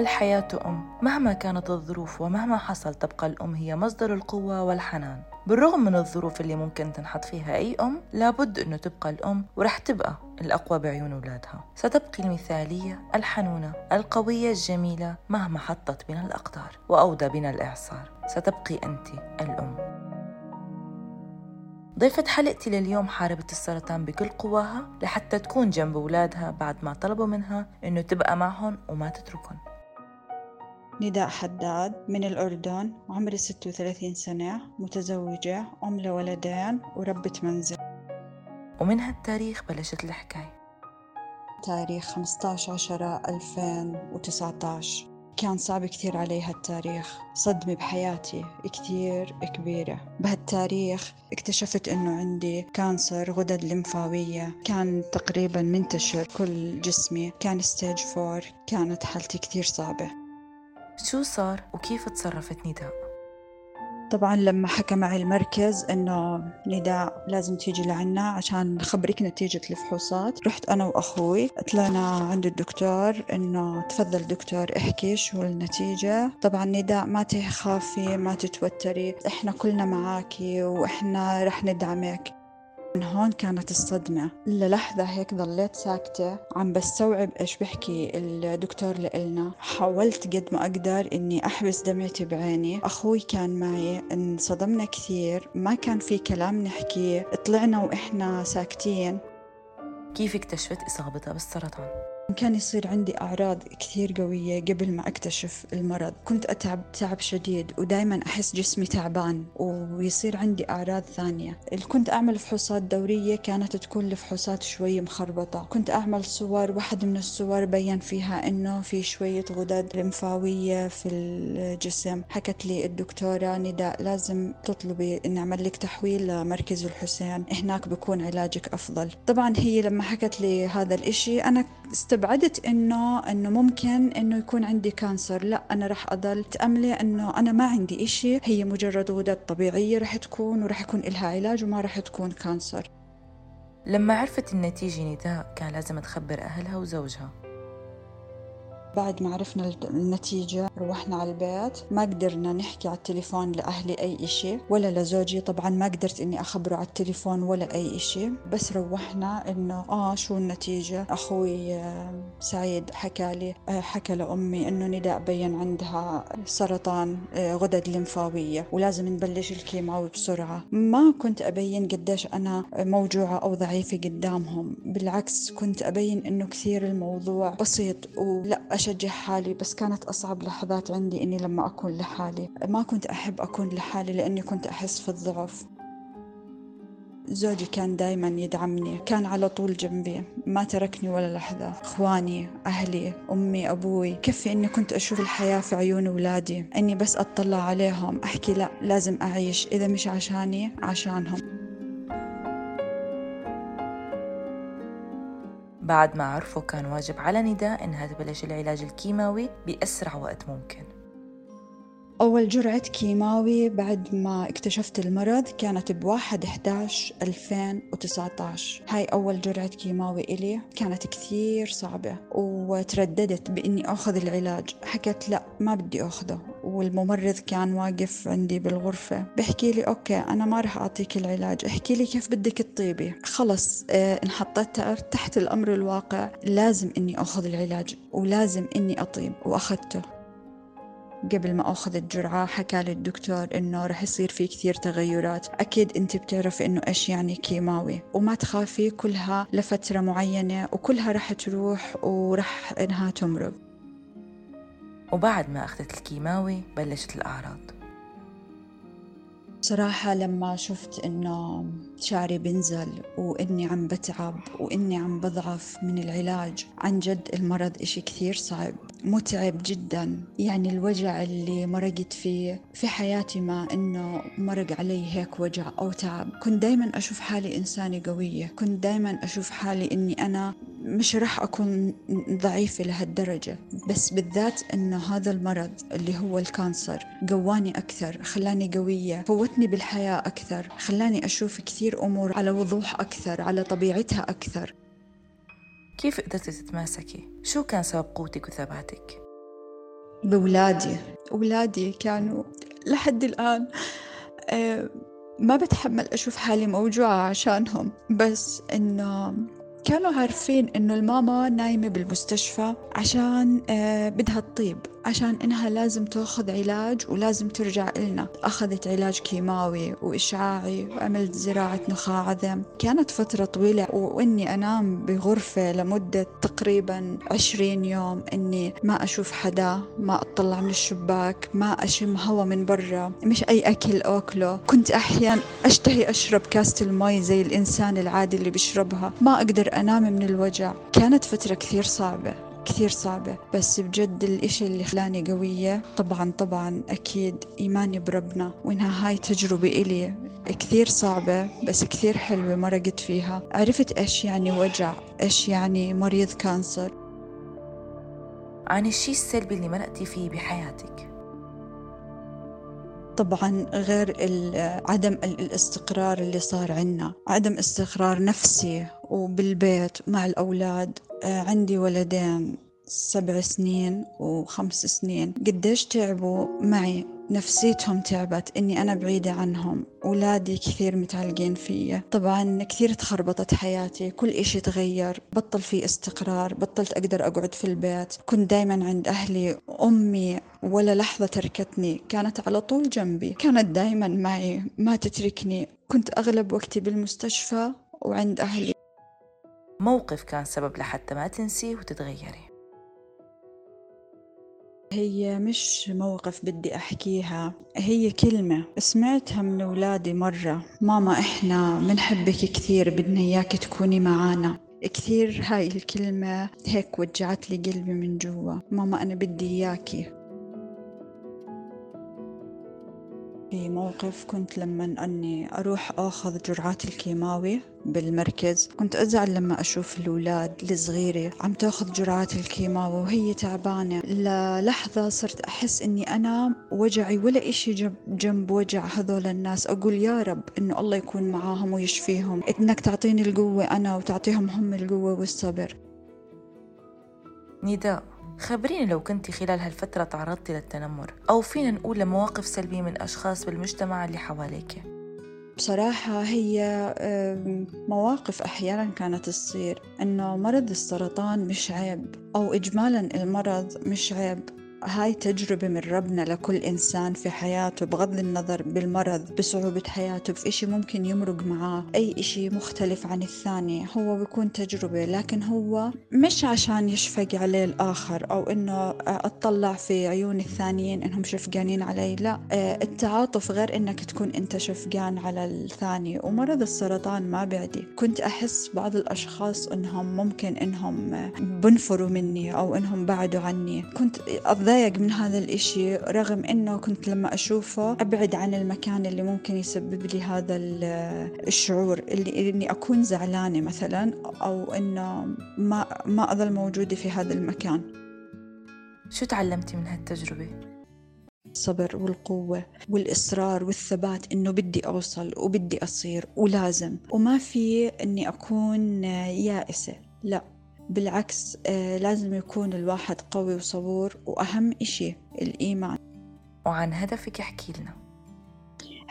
الحياة أم؟ مهما كانت الظروف ومهما حصل تبقى الأم هي مصدر القوة والحنان. بالرغم من الظروف اللي ممكن تنحط فيها أي أم لابد أنه تبقى الأم ورح تبقى الأقوى بعيون أولادها. ستبقي المثالية الحنونة القوية الجميلة مهما حطت بنا الأقدار وأودى بنا الإعصار. ستبقي أنت الأم. ضيفة حلقتي لليوم حاربت السرطان بكل قواها لحتى تكون جنب أولادها بعد ما طلبوا منها إنه تبقى معهم وما تتركهم. نداء حداد من الأردن عمري 36 سنة متزوجة أم لولدين وربة منزل. ومن هالتاريخ بلشت الحكاية. تاريخ 15 10 2019 كان صعب كثير علي هالتاريخ. صدمة بحياتي كثير كبيرة. بهالتاريخ اكتشفت إنه عندي cancer غدد لمفاوية. كان تقريبا منتشر كل جسمي. كان stage four كانت حالتي كثير صعبة. شو صار وكيف تصرفت نداء؟ طبعا لما حكى معي المركز إنه نداء لازم تيجي لعنا عشان نخبرك نتيجة الفحوصات رحت أنا وأخوي طلعنا عند الدكتور إنه تفضل دكتور احكي شو النتيجة طبعا نداء ما تخافي ما تتوتري إحنا كلنا معاكي وإحنا رح ندعمك من هون كانت الصدمة. للحظة هيك ضليت ساكتة. عم بستوعب إيش بحكي الدكتور لإلنا. حاولت قد ما أقدر إني أحبس دمعتي بعيني أخوي كان معي. انصدمنا كثير. ما كان في كلام نحكيه طلعنا وإحنا ساكتين. كيف اكتشفت إصابتها بالسرطان؟ كان يصير عندي أعراض كثير قوية قبل ما أكتشف المرض. كنت أتعب تعب شديد ودايما أحس جسمي تعبان ويصير عندي أعراض ثانية. اللي كنت أعمل فحوصات دورية كانت تكون الفحوصات شوي مخربطة. كنت أعمل صور واحد من الصور بين فيها إنه في شوية غدد لمفاوية في الجسم. حكت لي الدكتورة نداء لازم تطلبي إن أعمل لك تحويل لمركز الحسين هناك بكون علاجك أفضل. طبعا هي لما حكت لي هذا الإشي أنا استبعدت إنه إنه ممكن إنه يكون عندي cancer لا أنا راح أضل تأملي إنه أنا ما عندي إشي. هي مجرد غدد طبيعية راح تكون وراح يكون لها علاج وما راح تكون cancer لما عرفت النتيجة نداء كان لازم تخبر أهلها وزوجها. بعد ما عرفنا النتيجة روحنا على البيت. ما قدرنا نحكي على التليفون لأهلي أي إشي ولا لزوجي. طبعا ما قدرت إني أخبره على التليفون ولا أي إشي. بس روحنا إنه آه شو النتيجة؟ أخوي سعيد حكى لي آه، حكى لأمي إنه نداء بين عندها سرطان آه، غدد لمفاوية ولازم نبلش الكيماوي بسرعة. ما كنت أبين قديش أنا موجوعة أو ضعيفة قدامهم. بالعكس كنت أبين إنه كثير الموضوع بسيط ولا أشجع حالي بس كانت أصعب لحظات عندي إني لما أكون لحالي. ما كنت أحب أكون لحالي لأني كنت أحس في الضعف. زوجي كان دايما يدعمني كان على طول جنبي. ما تركني ولا لحظة. إخواني أهلي أمي أبوي. كفي إني كنت أشوف الحياة في عيون أولادي إني بس أطلع عليهم أحكي لا لازم أعيش. إذا مش عشاني عشانهم. بعد ما عرفوا كان واجب على نداء إنها تبلش العلاج الكيماوي بأسرع وقت ممكن. أول جرعة كيماوي بعد ما اكتشفت المرض كانت بواحد 11 2019 هاي أول جرعة كيماوي إلي كانت كثير صعبة وترددت بإني أخذ العلاج. حكت لا ما بدي أخذه. والممرض كان واقف عندي بالغرفة. بحكي لي okay أنا ما رح أعطيك العلاج. احكي لي كيف بدك تطيبي. خلص آه انحطيت تحت الأمر الواقع. لازم إني أخذ العلاج ولازم إني أطيب. وأخذته. قبل ما أخذ الجرعة حكى لي الدكتور إنه رح يصير في كثير تغيرات. أكيد أنت بتعرفي إنه إيش يعني كيماوي. وما تخافي كلها لفترة معينة وكلها رح تروح ورح إنها تمرض. وبعد ما أخذت الكيماوي بلشت الأعراض. صراحة لما شفت إنه شعري بنزل وإني عم بتعب وإني عم بضعف من العلاج عن جد المرض إشي كثير صعب. متعب جدا. يعني الوجع اللي مرقت فيه في حياتي ما إنه مرق علي هيك وجع أو تعب. كنت دايما أشوف حالي إنسانة قوية. كنت دايما أشوف حالي إني أنا مش رح أكون ضعيفة لهالدرجة. بس بالذات إنه هذا المرض اللي هو الكانسر قواني أكثر خلاني قوية فوتني بالحياة أكثر خلاني أشوف كثير أمور على وضوح أكثر على طبيعتها أكثر. كيف قدرتي تتماسكي؟ شو كان سبب قوتك وثباتك؟ بولادي أولادي كانوا لحد الآن آه، ما بتحمل أشوف حالي موجوعة عشانهم بس إنه كانوا عارفين إنه الماما نايمة بالمستشفى عشان آه، بدها تطيب عشان إنها لازم تأخذ علاج ولازم ترجع إلنا. أخذت علاج كيماوي وإشعاعي وعملت زراعة نخاع عظم كانت فترة طويلة وإني أنام بغرفة لمدة تقريبا عشرين يوم إني ما أشوف حدا ما أطلع من الشباك ما أشم هوا من برا مش أي أكل أكله. كنت أحيانا أشتهي أشرب كاسة المي زي الإنسان العادي اللي بيشربها. ما أقدر أنام من الوجع. كانت فترة كثير صعبة كثير صعبة بس بجد الإشي اللي خلاني قوية طبعا طبعا أكيد إيماني بربنا وإنها هاي تجربة إلي. كثير صعبة بس كثير حلوة مرقت فيها. عرفت إيش يعني وجع إيش يعني مريض كانسر. عن الشيء السلبي اللي مرقتي فيه بحياتك. طبعا غير عدم الاستقرار اللي صار عنا. عدم استقرار نفسي وبالبيت مع الأولاد. آه، عندي ولدين سبع سنين وخمس سنين. قديش تعبوا معي؟ نفسيتهم تعبت إني أنا بعيدة عنهم. أولادي كثير متعلقين فيا. طبعا كثير تخربطت حياتي. كل إشي تغير. بطل في استقرار. بطلت أقدر أقعد في البيت. كنت دايما عند أهلي. أمي ولا لحظة تركتني. كانت على طول جنبي. كانت دايما معي. ما تتركني. كنت أغلب وقتي بالمستشفى وعند أهلي. موقف كان سبب لحتى ما تنسيه وتتغيري. هي مش موقف بدي أحكيها هي كلمة سمعتها من أولادي مرة. ماما إحنا منحبك كثير بدنا إياك تكوني معانا. كثير هاي الكلمة هيك وجعت لي قلبي من جوا. ماما أنا بدي إياكي. في موقف كنت لما أني أروح أخذ جرعات الكيماوي بالمركز كنت أزعل لما أشوف الأولاد الصغيرة عم تأخذ جرعات الكيماوي وهي تعبانة. للحظة صرت أحس إني أنا وجعي ولا إشي جنب, وجع هذول الناس. أقول يا رب إنه الله يكون معاهم ويشفيهم. إنك تعطيني القوة أنا وتعطيهم هم القوة والصبر. نداء. خبريني لو كنت خلال هالفترة تعرضتي للتنمر أو فينا نقول لمواقف سلبية من أشخاص بالمجتمع اللي حواليك بصراحة هي مواقف أحيانا كانت تصير إنه مرض السرطان مش عيب أو إجمالا المرض مش عيب. هاي تجربة من ربنا لكل إنسان في حياته بغض النظر بالمرض بصعوبة حياته في إشي ممكن يمرق معاه أي إشي مختلف عن الثاني هو بيكون تجربة لكن هو مش عشان يشفق عليه الآخر أو إنه أطلع في عيون الثانيين إنهم شفقانين علي لا آه، التعاطف غير إنك تكون أنت شفقان على الثاني ومرض السرطان ما بعدي كنت أحس بعض الأشخاص إنهم ممكن إنهم بنفروا مني أو إنهم بعدوا عني. كنت أتضايق من هذا الإشي رغم إنه كنت لما أشوفه أبعد عن المكان اللي ممكن يسبب لي هذا الشعور اللي إني أكون زعلانة مثلا أو إنه ما ما أظل موجودة في هذا المكان شو تعلمتي من هالتجربة؟ الصبر والقوة والإصرار والثبات إنه بدي أوصل وبدي أصير ولازم وما في إني أكون يائسة لا بالعكس آه، لازم يكون الواحد قوي وصبور وأهم إشي الإيمان. وعن هدفك احكي لنا.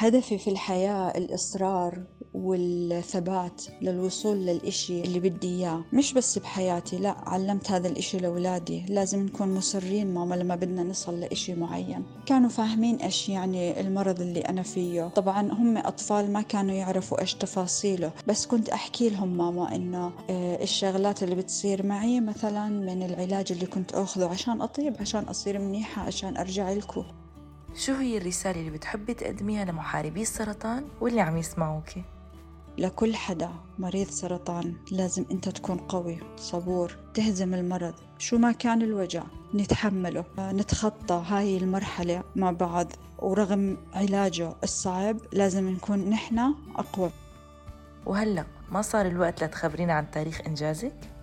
هدفي في الحياة الإصرار والثبات للوصول للإشي اللي بدي إياه. مش بس بحياتي لا علمت هذا الإشي لأولادي. لازم نكون مصرين ماما لما بدنا نصل لإشي معين. كانوا فاهمين إيش يعني المرض اللي أنا فيه. طبعا هم أطفال ما كانوا يعرفوا إيش تفاصيله. بس كنت أحكي لهم ماما إنه آه، الشغلات اللي بتصير معي مثلا من العلاج اللي كنت أخذه عشان أطيب عشان أصير منيحة عشان أرجع لكم. شو هي الرسالة اللي بتحبي تقدميها لمحاربي السرطان واللي عم يسمعوكي؟ لكل حدا مريض سرطان لازم انت تكون قوي صبور تهزم المرض شو ما كان الوجع نتحمله نتخطى هاي المرحلة مع بعض ورغم علاجه الصعب لازم نكون نحن أقوى وهلأ ما صار الوقت لتخبرينا عن تاريخ إنجازك؟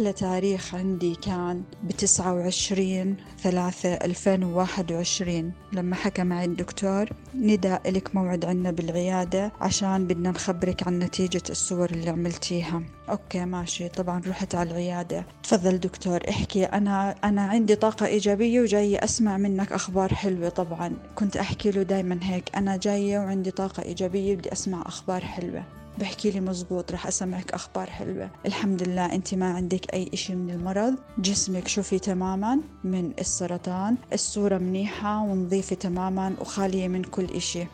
أحلى تاريخ عندي كان بتسعة وعشرين ثلاثة ألفين وواحد وعشرين لما حكى معي الدكتور نداء إلك موعد عنا بالعيادة عشان بدنا نخبرك عن نتيجة الصور اللي عملتيها. أوكي ماشي طبعا رحت على العيادة. تفضل دكتور احكي أنا أنا عندي طاقة إيجابية وجاية أسمع منك أخبار حلوة طبعا كنت أحكي له دايما هيك أنا جاية وعندي طاقة إيجابية بدي أسمع أخبار حلوة. بحكي لي مزبوط رح أسمعك أخبار حلوة. الحمد لله أنت ما عندك أي إشي من المرض. جسمك شوفي تماما من السرطان. الصورة منيحة ونظيفة تماما وخالية من كل إشي.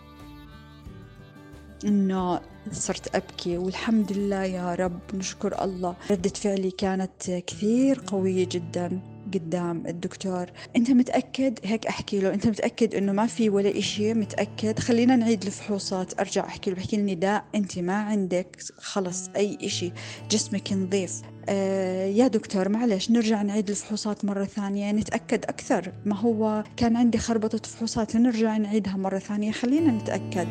إنه صرت أبكي والحمد لله يا رب نشكر الله. ردة فعلي كانت كثير قوية جدا. قدام الدكتور. أنت متأكد؟ هيك أحكي له. أنت متأكد إنه ما في ولا إشي؟ متأكد؟ خلينا نعيد الفحوصات. أرجع أحكي له. بحكي لي لا أنت ما عندك خلص أي إشي. جسمك نظيف. آه يا دكتور معلش نرجع نعيد الفحوصات مرة ثانية. نتأكد أكثر. ما هو كان عندي خربطة فحوصات نرجع نعيدها مرة ثانية. خلينا نتأكد.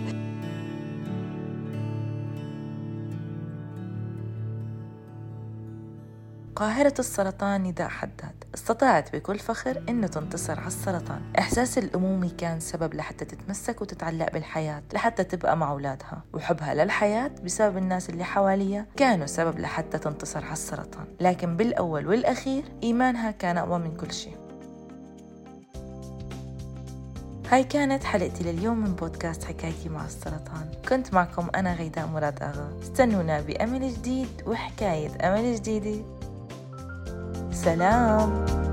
قاهرة السرطان نداء حداد. استطاعت بكل فخر أنه تنتصر على السرطان. إحساس الأمومة كان سبب لحتى تتمسك وتتعلق بالحياة لحتى تبقى مع أولادها. وحبها للحياة بسبب الناس اللي حواليها كانوا سبب لحتى تنتصر على السرطان. لكن بالأول والأخير إيمانها كان أقوى من كل شيء. هاي كانت حلقتي لليوم من بودكاست حكايتي مع السرطان. كنت معكم أنا غيداء مراد أغا. استنونا بأمل جديد وحكاية أمل جديدة. سلام.